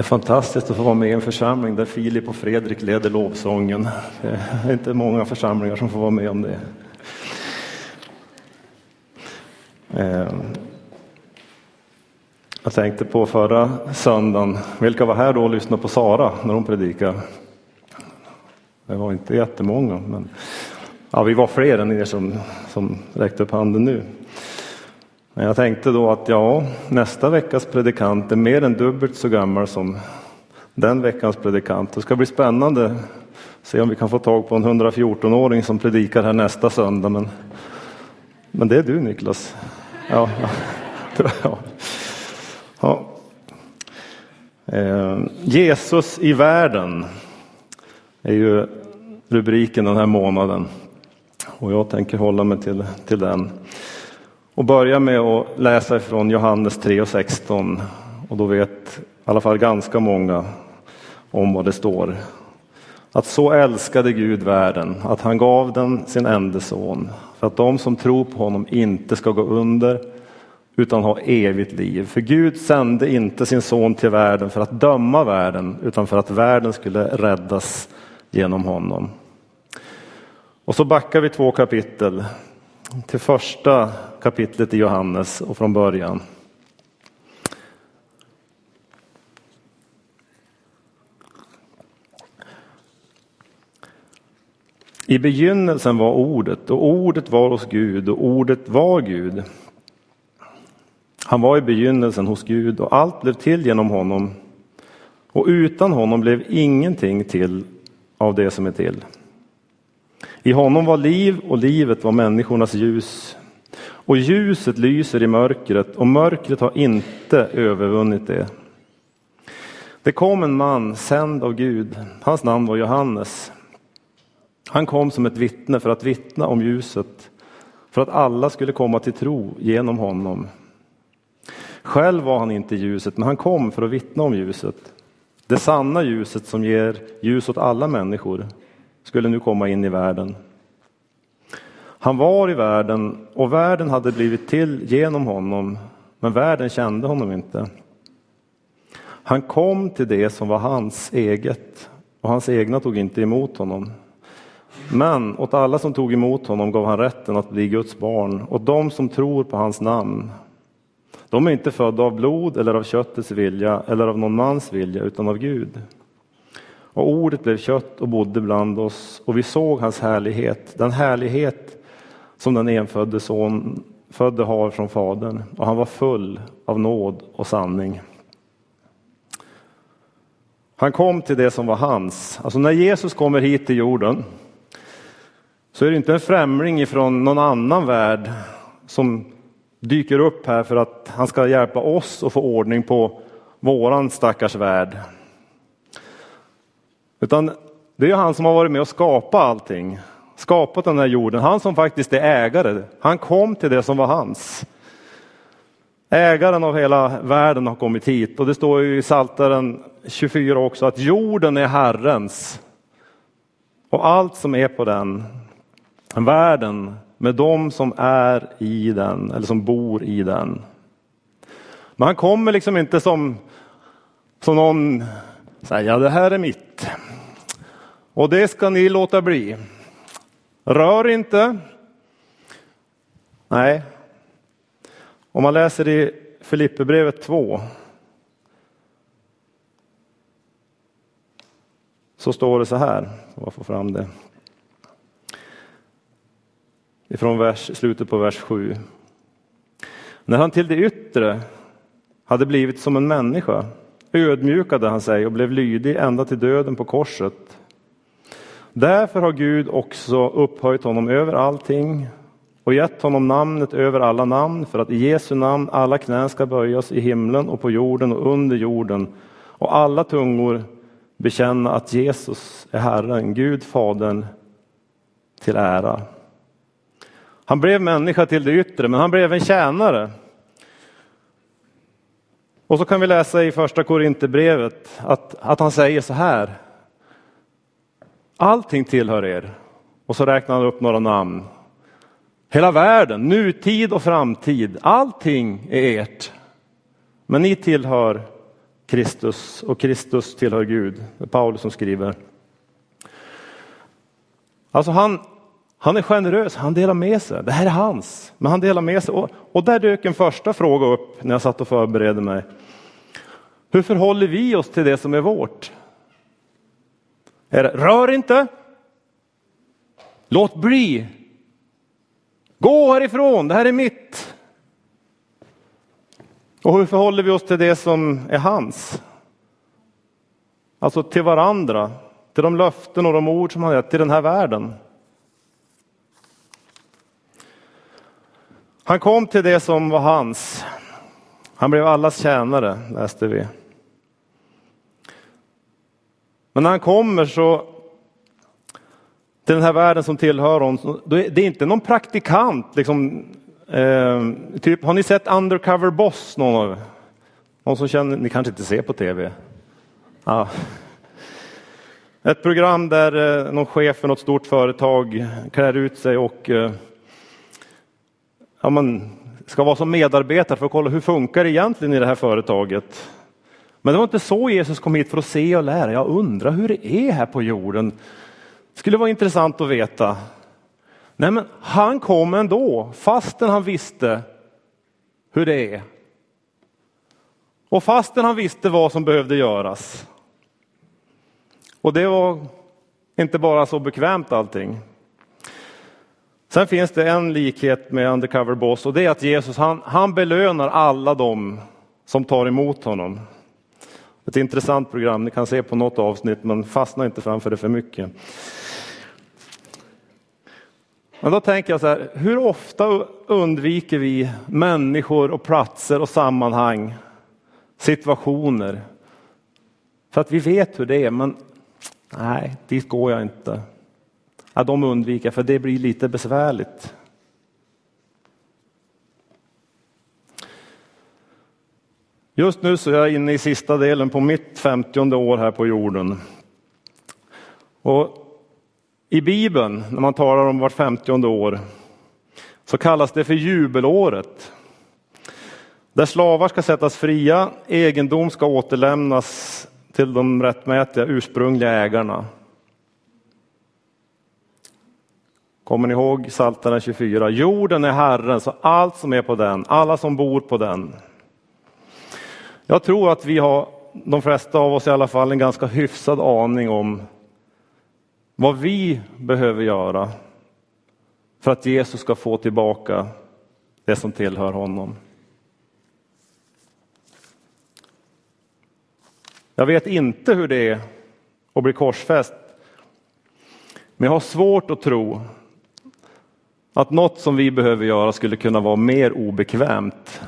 Det är fantastiskt att få vara med i en församling där Filip och Fredrik leder lovsången. Det är inte många församlingar som får vara med om det. Ehm, jag tänkte på förra söndagen, vilka var här då och lyssnade på Sara när hon predikade? Det var inte jättemånga, men ja, vi var fler än er som, som räckte upp handen nu. Men jag tänkte då att ja, nästa veckas predikant är mer än dubbelt så gammal som den veckans predikant. Det ska bli spännande se om vi kan få tag på en 114-åring som predikar här nästa söndag. Men, men det är du Niklas. Ja, ja. ja. Eh, Jesus i världen är ju rubriken den här månaden. Och jag tänker hålla mig till, till den och börja med att läsa ifrån Johannes 3 och 16. Och då vet i alla fall ganska många om vad det står. Att så älskade Gud världen att han gav den sin enda son för att de som tror på honom inte ska gå under utan ha evigt liv. För Gud sände inte sin son till världen för att döma världen utan för att världen skulle räddas genom honom. Och så backar vi två kapitel till första kapitlet i Johannes och från början. I begynnelsen var ordet och ordet var hos Gud och ordet var Gud. Han var i begynnelsen hos Gud och allt blev till genom honom och utan honom blev ingenting till av det som är till. I honom var liv och livet var människornas ljus. Och ljuset lyser i mörkret och mörkret har inte övervunnit det. Det kom en man sänd av Gud. Hans namn var Johannes. Han kom som ett vittne för att vittna om ljuset, för att alla skulle komma till tro genom honom. Själv var han inte ljuset, men han kom för att vittna om ljuset. Det sanna ljuset som ger ljus åt alla människor skulle nu komma in i världen. Han var i världen och världen hade blivit till genom honom, men världen kände honom inte. Han kom till det som var hans eget och hans egna tog inte emot honom. Men åt alla som tog emot honom gav han rätten att bli Guds barn, och de som tror på hans namn. De är inte födda av blod eller av köttets vilja eller av någon mans vilja, utan av Gud. Och ordet blev kött och bodde bland oss, och vi såg hans härlighet, den härlighet som den enfödde son födde har från Fadern, och han var full av nåd och sanning. Han kom till det som var hans. Alltså när Jesus kommer hit till jorden så är det inte en främling ifrån någon annan värld som dyker upp här för att han ska hjälpa oss att få ordning på våran stackars värld. Utan det är han som har varit med och skapat allting, skapat den här jorden. Han som faktiskt är ägare. Han kom till det som var hans. Ägaren av hela världen har kommit hit och det står ju i Saltaren 24 också att jorden är Herrens och allt som är på den. Världen med dem som är i den eller som bor i den. Men han kommer liksom inte som, som någon säger, ja det här är mitt. Och det ska ni låta bli. Rör inte. Nej. Om man läser i Filipperbrevet 2 så står det så här, om jag får fram det. Ifrån vers, slutet på vers 7. När han till det yttre hade blivit som en människa ödmjukade han sig och blev lydig ända till döden på korset. Därför har Gud också upphöjt honom över allting och gett honom namnet över alla namn för att i Jesu namn alla knän ska böjas i himlen och på jorden och under jorden och alla tungor bekänna att Jesus är Herren, Gud Fadern till ära. Han blev människa till det yttre, men han blev en tjänare. Och så kan vi läsa i första Korinthierbrevet att, att han säger så här. Allting tillhör er. Och så räknar han upp några namn. Hela världen, nutid och framtid, allting är ert. Men ni tillhör Kristus och Kristus tillhör Gud. Det är Paulus som skriver. Alltså han, han är generös, han delar med sig. Det här är hans, men han delar med sig. Och, och där dök en första fråga upp när jag satt och förberedde mig. Hur förhåller vi oss till det som är vårt? Är det, rör inte! Låt bli! Gå härifrån, det här är mitt! Och hur förhåller vi oss till det som är hans? Alltså till varandra, till de löften och de ord som han gett till den här världen. Han kom till det som var hans. Han blev allas tjänare, läste vi. Men när han kommer så till den här världen som tillhör honom, det är inte någon praktikant. Liksom, eh, typ, har ni sett Undercover Boss? Någon, någon som känner, ni kanske inte ser på tv? Ja. Ett program där eh, någon chef för något stort företag klär ut sig och eh, ja, man ska vara som medarbetare för att kolla hur funkar det egentligen i det här företaget. Men det var inte så Jesus kom hit för att se och lära. Jag undrar hur det är här på jorden. Det skulle vara intressant att veta. Nej, men han kom ändå, fastän han visste hur det är. Och fastän han visste vad som behövde göras. Och det var inte bara så bekvämt allting. Sen finns det en likhet med Undercover Boss och det är att Jesus han, han belönar alla dem som tar emot honom. Ett intressant program, ni kan se på något avsnitt men fastna inte framför det för mycket. Men då tänker jag så här, hur ofta undviker vi människor och platser och sammanhang, situationer? För att vi vet hur det är, men nej, dit går jag inte. Ja, de undviker för det blir lite besvärligt. Just nu så är jag inne i sista delen på mitt femtionde år här på jorden. Och I Bibeln, när man talar om vart femtionde år, så kallas det för jubelåret. Där slavar ska sättas fria, egendom ska återlämnas till de rättmätiga ursprungliga ägarna. Kommer ni ihåg Psaltaren 24? Jorden är Herrens och allt som är på den, alla som bor på den. Jag tror att vi har, de flesta av oss i alla fall, en ganska hyfsad aning om vad vi behöver göra för att Jesus ska få tillbaka det som tillhör honom. Jag vet inte hur det är att bli korsfäst, men jag har svårt att tro att något som vi behöver göra skulle kunna vara mer obekvämt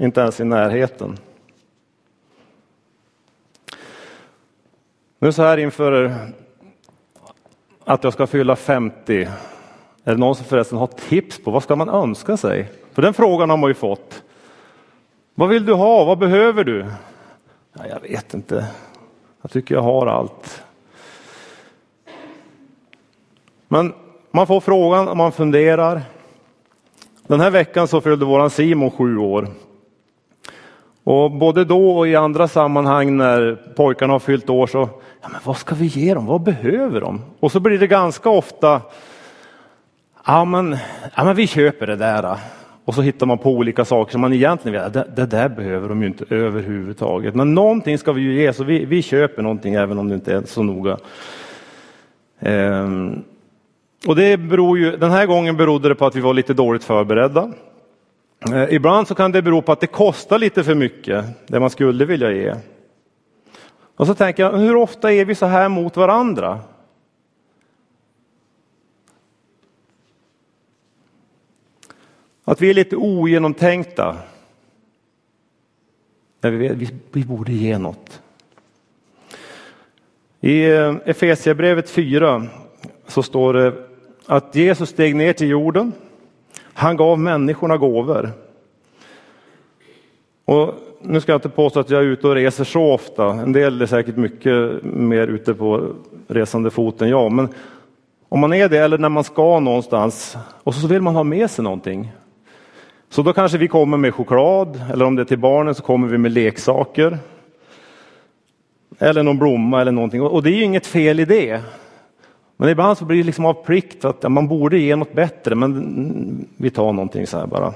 Inte ens i närheten. Nu så här inför att jag ska fylla 50. Är det någon som förresten har tips på vad ska man önska sig? För den frågan har man ju fått. Vad vill du ha? Vad behöver du? Ja, jag vet inte. Jag tycker jag har allt. Men man får frågan och man funderar. Den här veckan så fyllde våran Simon sju år. Och både då och i andra sammanhang när pojkarna har fyllt år så, ja, men vad ska vi ge dem? Vad behöver de? Och så blir det ganska ofta, ja men, ja, men vi köper det där. Och så hittar man på olika saker som man egentligen vet, det, det där behöver de ju inte överhuvudtaget. Men någonting ska vi ju ge, så vi, vi köper någonting även om det inte är så noga. Ehm, och det beror ju, den här gången berodde det på att vi var lite dåligt förberedda. Eh, ibland så kan det bero på att det kostar lite för mycket, det man skulle vilja ge. Och så tänker jag, hur ofta är vi så här mot varandra? Att vi är lite ogenomtänkta. När vi, vi, vi borde ge något. I eh, Efesierbrevet 4 så står det att Jesus steg ner till jorden han gav människorna gåvor. Och nu ska jag inte påstå att jag är ute och reser så ofta. En del är säkert mycket mer ute på resande fot än jag. Men om man är det eller när man ska någonstans och så vill man ha med sig någonting. Så då kanske vi kommer med choklad eller om det är till barnen så kommer vi med leksaker. Eller någon blomma eller någonting och det är ju inget fel i det. Men ibland så blir det liksom av plikt att ja, man borde ge något bättre men vi tar någonting så här bara.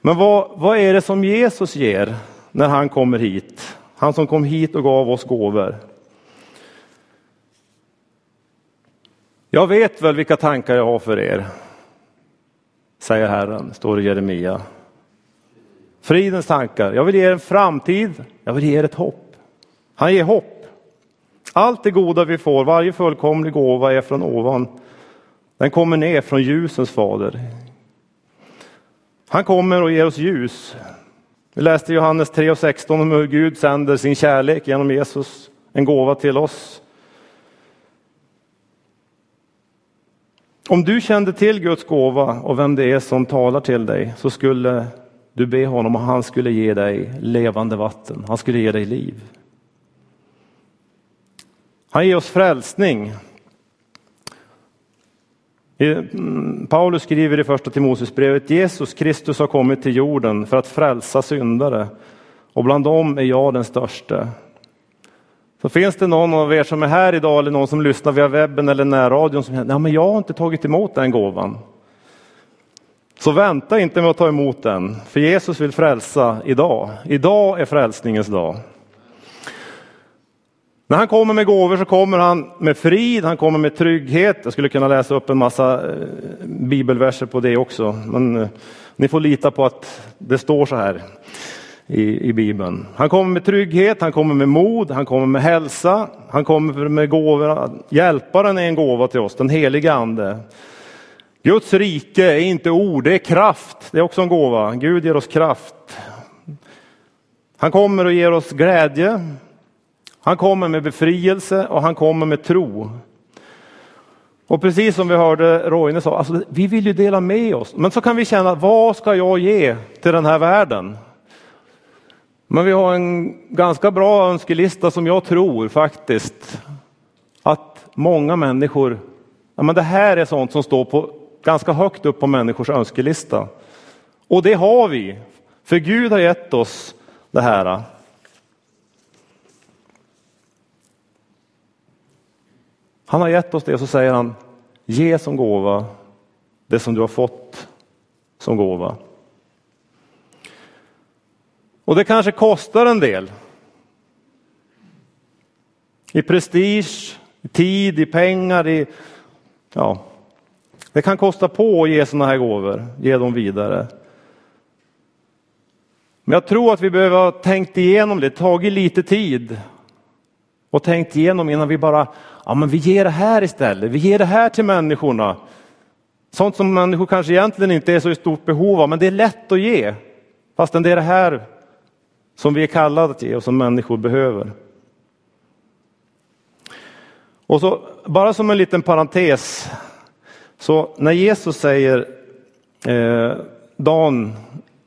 Men vad, vad är det som Jesus ger när han kommer hit? Han som kom hit och gav oss gåvor. Jag vet väl vilka tankar jag har för er, säger Herren, står det i Jeremia. Fridens tankar. Jag vill ge er en framtid, jag vill ge er ett hopp. Han ger hopp. Allt det goda vi får, varje fullkomlig gåva är från ovan. Den kommer ner från ljusens fader. Han kommer och ger oss ljus. Vi läste Johannes 3 och 16 om hur Gud sänder sin kärlek genom Jesus, en gåva till oss. Om du kände till Guds gåva och vem det är som talar till dig så skulle du be honom och han skulle ge dig levande vatten. Han skulle ge dig liv. Han ger oss frälsning. Mm, Paulus skriver i första Timoteusbrevet Jesus Kristus har kommit till jorden för att frälsa syndare och bland dem är jag den störste. Så finns det någon av er som är här idag eller någon som lyssnar via webben eller närradion som säger, men jag har inte tagit emot den gåvan. Så vänta inte med att ta emot den, för Jesus vill frälsa idag. Idag är frälsningens dag. När han kommer med gåvor så kommer han med frid, han kommer med trygghet. Jag skulle kunna läsa upp en massa eh, bibelverser på det också, men eh, ni får lita på att det står så här i, i Bibeln. Han kommer med trygghet, han kommer med mod, han kommer med hälsa, han kommer med gåvor. Hjälparen är en gåva till oss, den heliga ande. Guds rike är inte ord, det är kraft. Det är också en gåva. Gud ger oss kraft. Han kommer och ger oss glädje. Han kommer med befrielse och han kommer med tro. Och precis som vi hörde Roine sa, alltså, vi vill ju dela med oss. Men så kan vi känna, vad ska jag ge till den här världen? Men vi har en ganska bra önskelista som jag tror faktiskt att många människor, ja men det här är sånt som står på, ganska högt upp på människors önskelista. Och det har vi, för Gud har gett oss det här. Han har gett oss det och så säger han, ge som gåva det som du har fått som gåva. Och det kanske kostar en del. I prestige, i tid, i pengar, i, ja. Det kan kosta på att ge sådana här gåvor, ge dem vidare. Men jag tror att vi behöver ha tänkt igenom det, tagit lite tid och tänkt igenom innan vi bara, ja men vi ger det här istället, vi ger det här till människorna. Sånt som människor kanske egentligen inte är så i stort behov av, men det är lätt att ge. Fastän det är det här som vi är kallade att ge och som människor behöver. Och så bara som en liten parentes, så när Jesus säger eh, dagen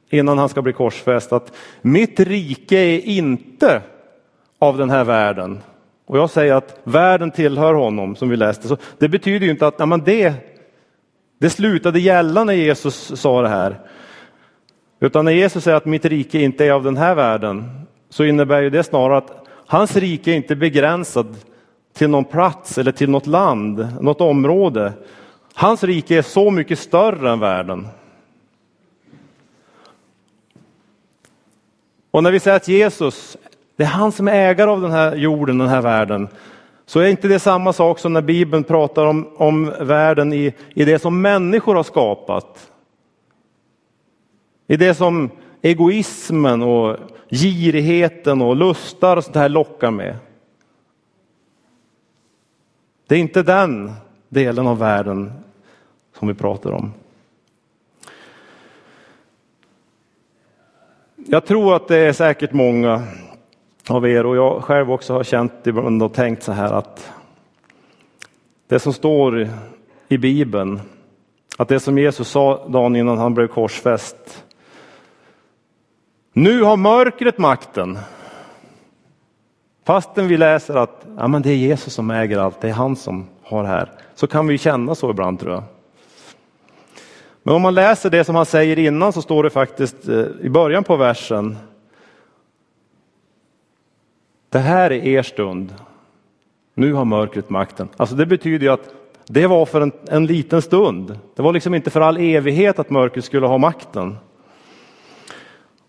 innan han ska bli korsfäst att mitt rike är inte av den här världen. Och jag säger att världen tillhör honom som vi läste. Så det betyder ju inte att ja, det, det slutade gälla när Jesus sa det här. Utan när Jesus säger att mitt rike inte är av den här världen så innebär ju det snarare att hans rike är inte begränsad till någon plats eller till något land, något område. Hans rike är så mycket större än världen. Och när vi säger att Jesus, det är han som är ägare av den här jorden, den här världen, så är inte det samma sak som när Bibeln pratar om, om världen i, i det som människor har skapat. I det som egoismen och girigheten och lustar och sånt här lockar med. Det är inte den delen av världen som vi pratar om. Jag tror att det är säkert många av er och jag själv också har känt ibland och tänkt så här att det som står i Bibeln, att det som Jesus sa dagen innan han blev korsfäst, nu har mörkret makten. Fastän vi läser att ja, men det är Jesus som äger allt, det är han som har här. Så kan vi känna så ibland tror jag. Men om man läser det som han säger innan så står det faktiskt eh, i början på versen. Det här är er stund. Nu har mörkret makten. Alltså det betyder ju att det var för en, en liten stund. Det var liksom inte för all evighet att mörkret skulle ha makten.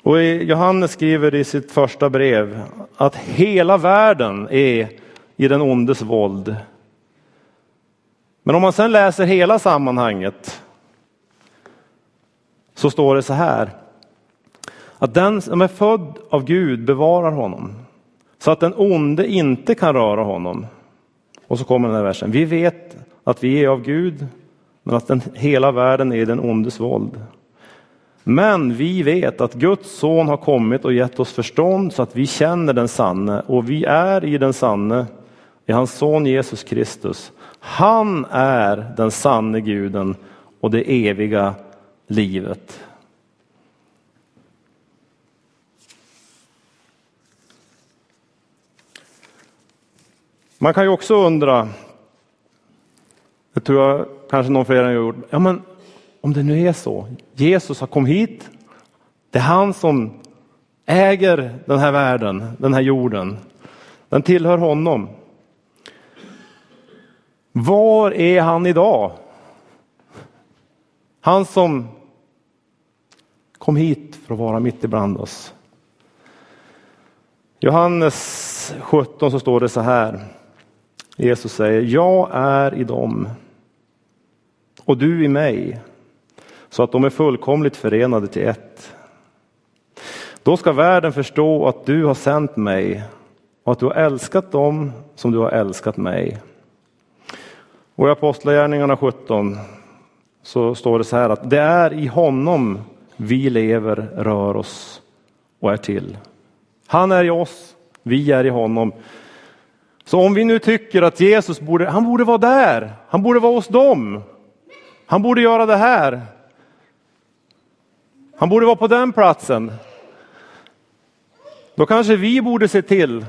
Och Johannes skriver i sitt första brev att hela världen är i den ondes våld. Men om man sedan läser hela sammanhanget så står det så här. Att den som är född av Gud bevarar honom så att den onde inte kan röra honom. Och så kommer den här versen. Vi vet att vi är av Gud men att den, hela världen är i den ondes våld. Men vi vet att Guds son har kommit och gett oss förstånd så att vi känner den sanne och vi är i den sanne i hans son Jesus Kristus. Han är den sanne guden och det eviga livet. Man kan ju också undra, det tror jag kanske någon fler har gjort, ja men om det nu är så, Jesus har kommit hit, det är han som äger den här världen, den här jorden, den tillhör honom. Var är han idag? Han som kom hit för att vara mitt ibland oss. Johannes 17 så står det så här. Jesus säger, jag är i dem och du i mig så att de är fullkomligt förenade till ett. Då ska världen förstå att du har sänt mig och att du har älskat dem som du har älskat mig. Och i Apostlagärningarna 17 så står det så här att det är i honom vi lever, rör oss och är till. Han är i oss, vi är i honom. Så om vi nu tycker att Jesus borde, han borde vara där, han borde vara hos dem, han borde göra det här. Han borde vara på den platsen. Då kanske vi borde se till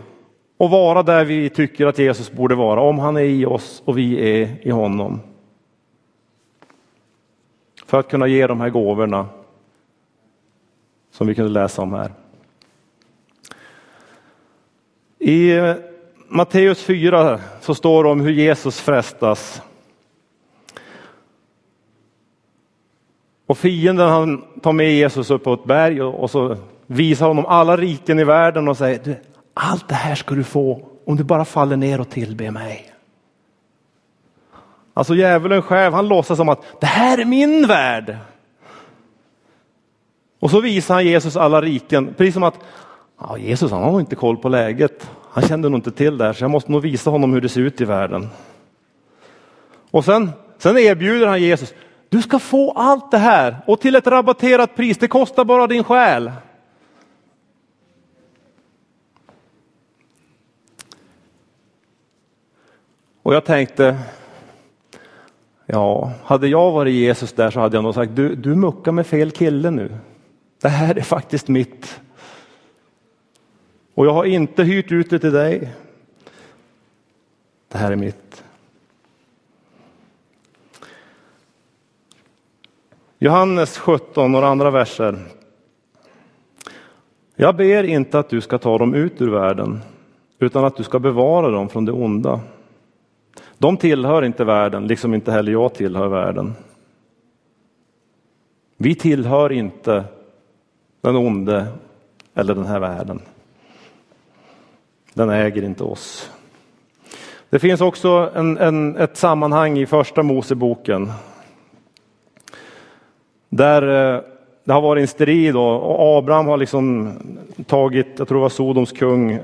att vara där vi tycker att Jesus borde vara, om han är i oss och vi är i honom. För att kunna ge de här gåvorna som vi kunde läsa om här. I Matteus 4 så står det om hur Jesus frestas. Och fienden han tar med Jesus upp på ett berg och, så visar honom alla riken i världen och säger du, allt det här ska du få om du bara faller ner och tillber mig. Alltså djävulen själv, han låtsas som att det här är min värld. Och så visar han Jesus alla riken, precis som att ja, Jesus han har inte koll på läget. Han kände nog inte till det här, så jag måste nog visa honom hur det ser ut i världen. Och sen, sen erbjuder han Jesus, du ska få allt det här och till ett rabatterat pris, det kostar bara din själ. Och jag tänkte, ja, hade jag varit Jesus där så hade jag nog sagt, du, du muckar med fel kille nu. Det här är faktiskt mitt. Och jag har inte hyrt ut det till dig. Det här är mitt. Johannes 17, några andra verser. Jag ber inte att du ska ta dem ut ur världen, utan att du ska bevara dem från det onda. De tillhör inte världen, liksom inte heller jag tillhör världen. Vi tillhör inte den onde eller den här världen. Den äger inte oss. Det finns också en, en, ett sammanhang i första Moseboken där eh, det har varit en strid och Abraham har liksom tagit, jag tror det var Sodoms kung,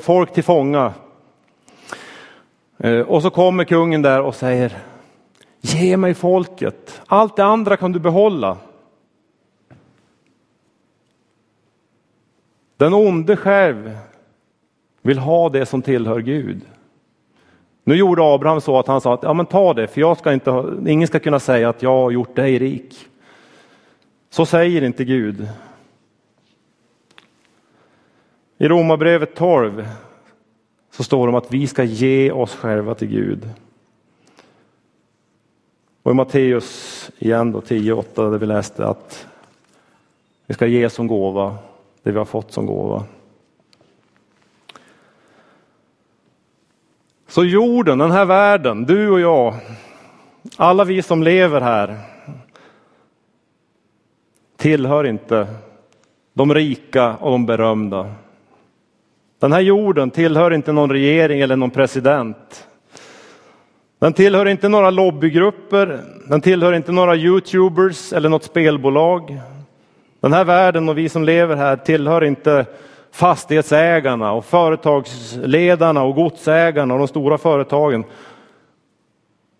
folk till fånga eh, och så kommer kungen där och säger Ge mig folket, allt det andra kan du behålla. Den onde själv vill ha det som tillhör Gud. Nu gjorde Abraham så att han sa att ja, men ta det, för jag ska inte ha, ingen ska kunna säga att jag har gjort dig rik. Så säger inte Gud. I Romarbrevet 12 så står det om att vi ska ge oss själva till Gud. Och i Matteus igen då 10.8 där vi läste att vi ska ge som gåva det vi har fått som gåva. Så jorden, den här världen, du och jag, alla vi som lever här tillhör inte de rika och de berömda. Den här jorden tillhör inte någon regering eller någon president. Den tillhör inte några lobbygrupper, den tillhör inte några youtubers eller något spelbolag. Den här världen och vi som lever här tillhör inte fastighetsägarna och företagsledarna och godsägarna och de stora företagen.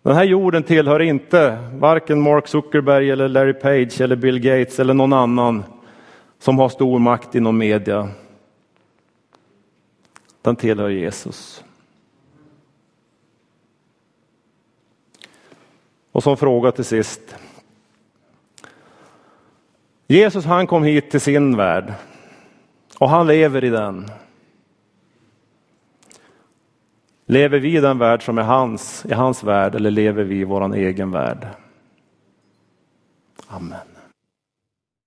Den här jorden tillhör inte varken Mark Zuckerberg eller Larry Page eller Bill Gates eller någon annan som har stor makt inom media. Den tillhör Jesus. Och som fråga till sist. Jesus han kom hit till sin värld och han lever i den. Lever vi i den värld som är hans, i hans värld eller lever vi i vår egen värld? Amen.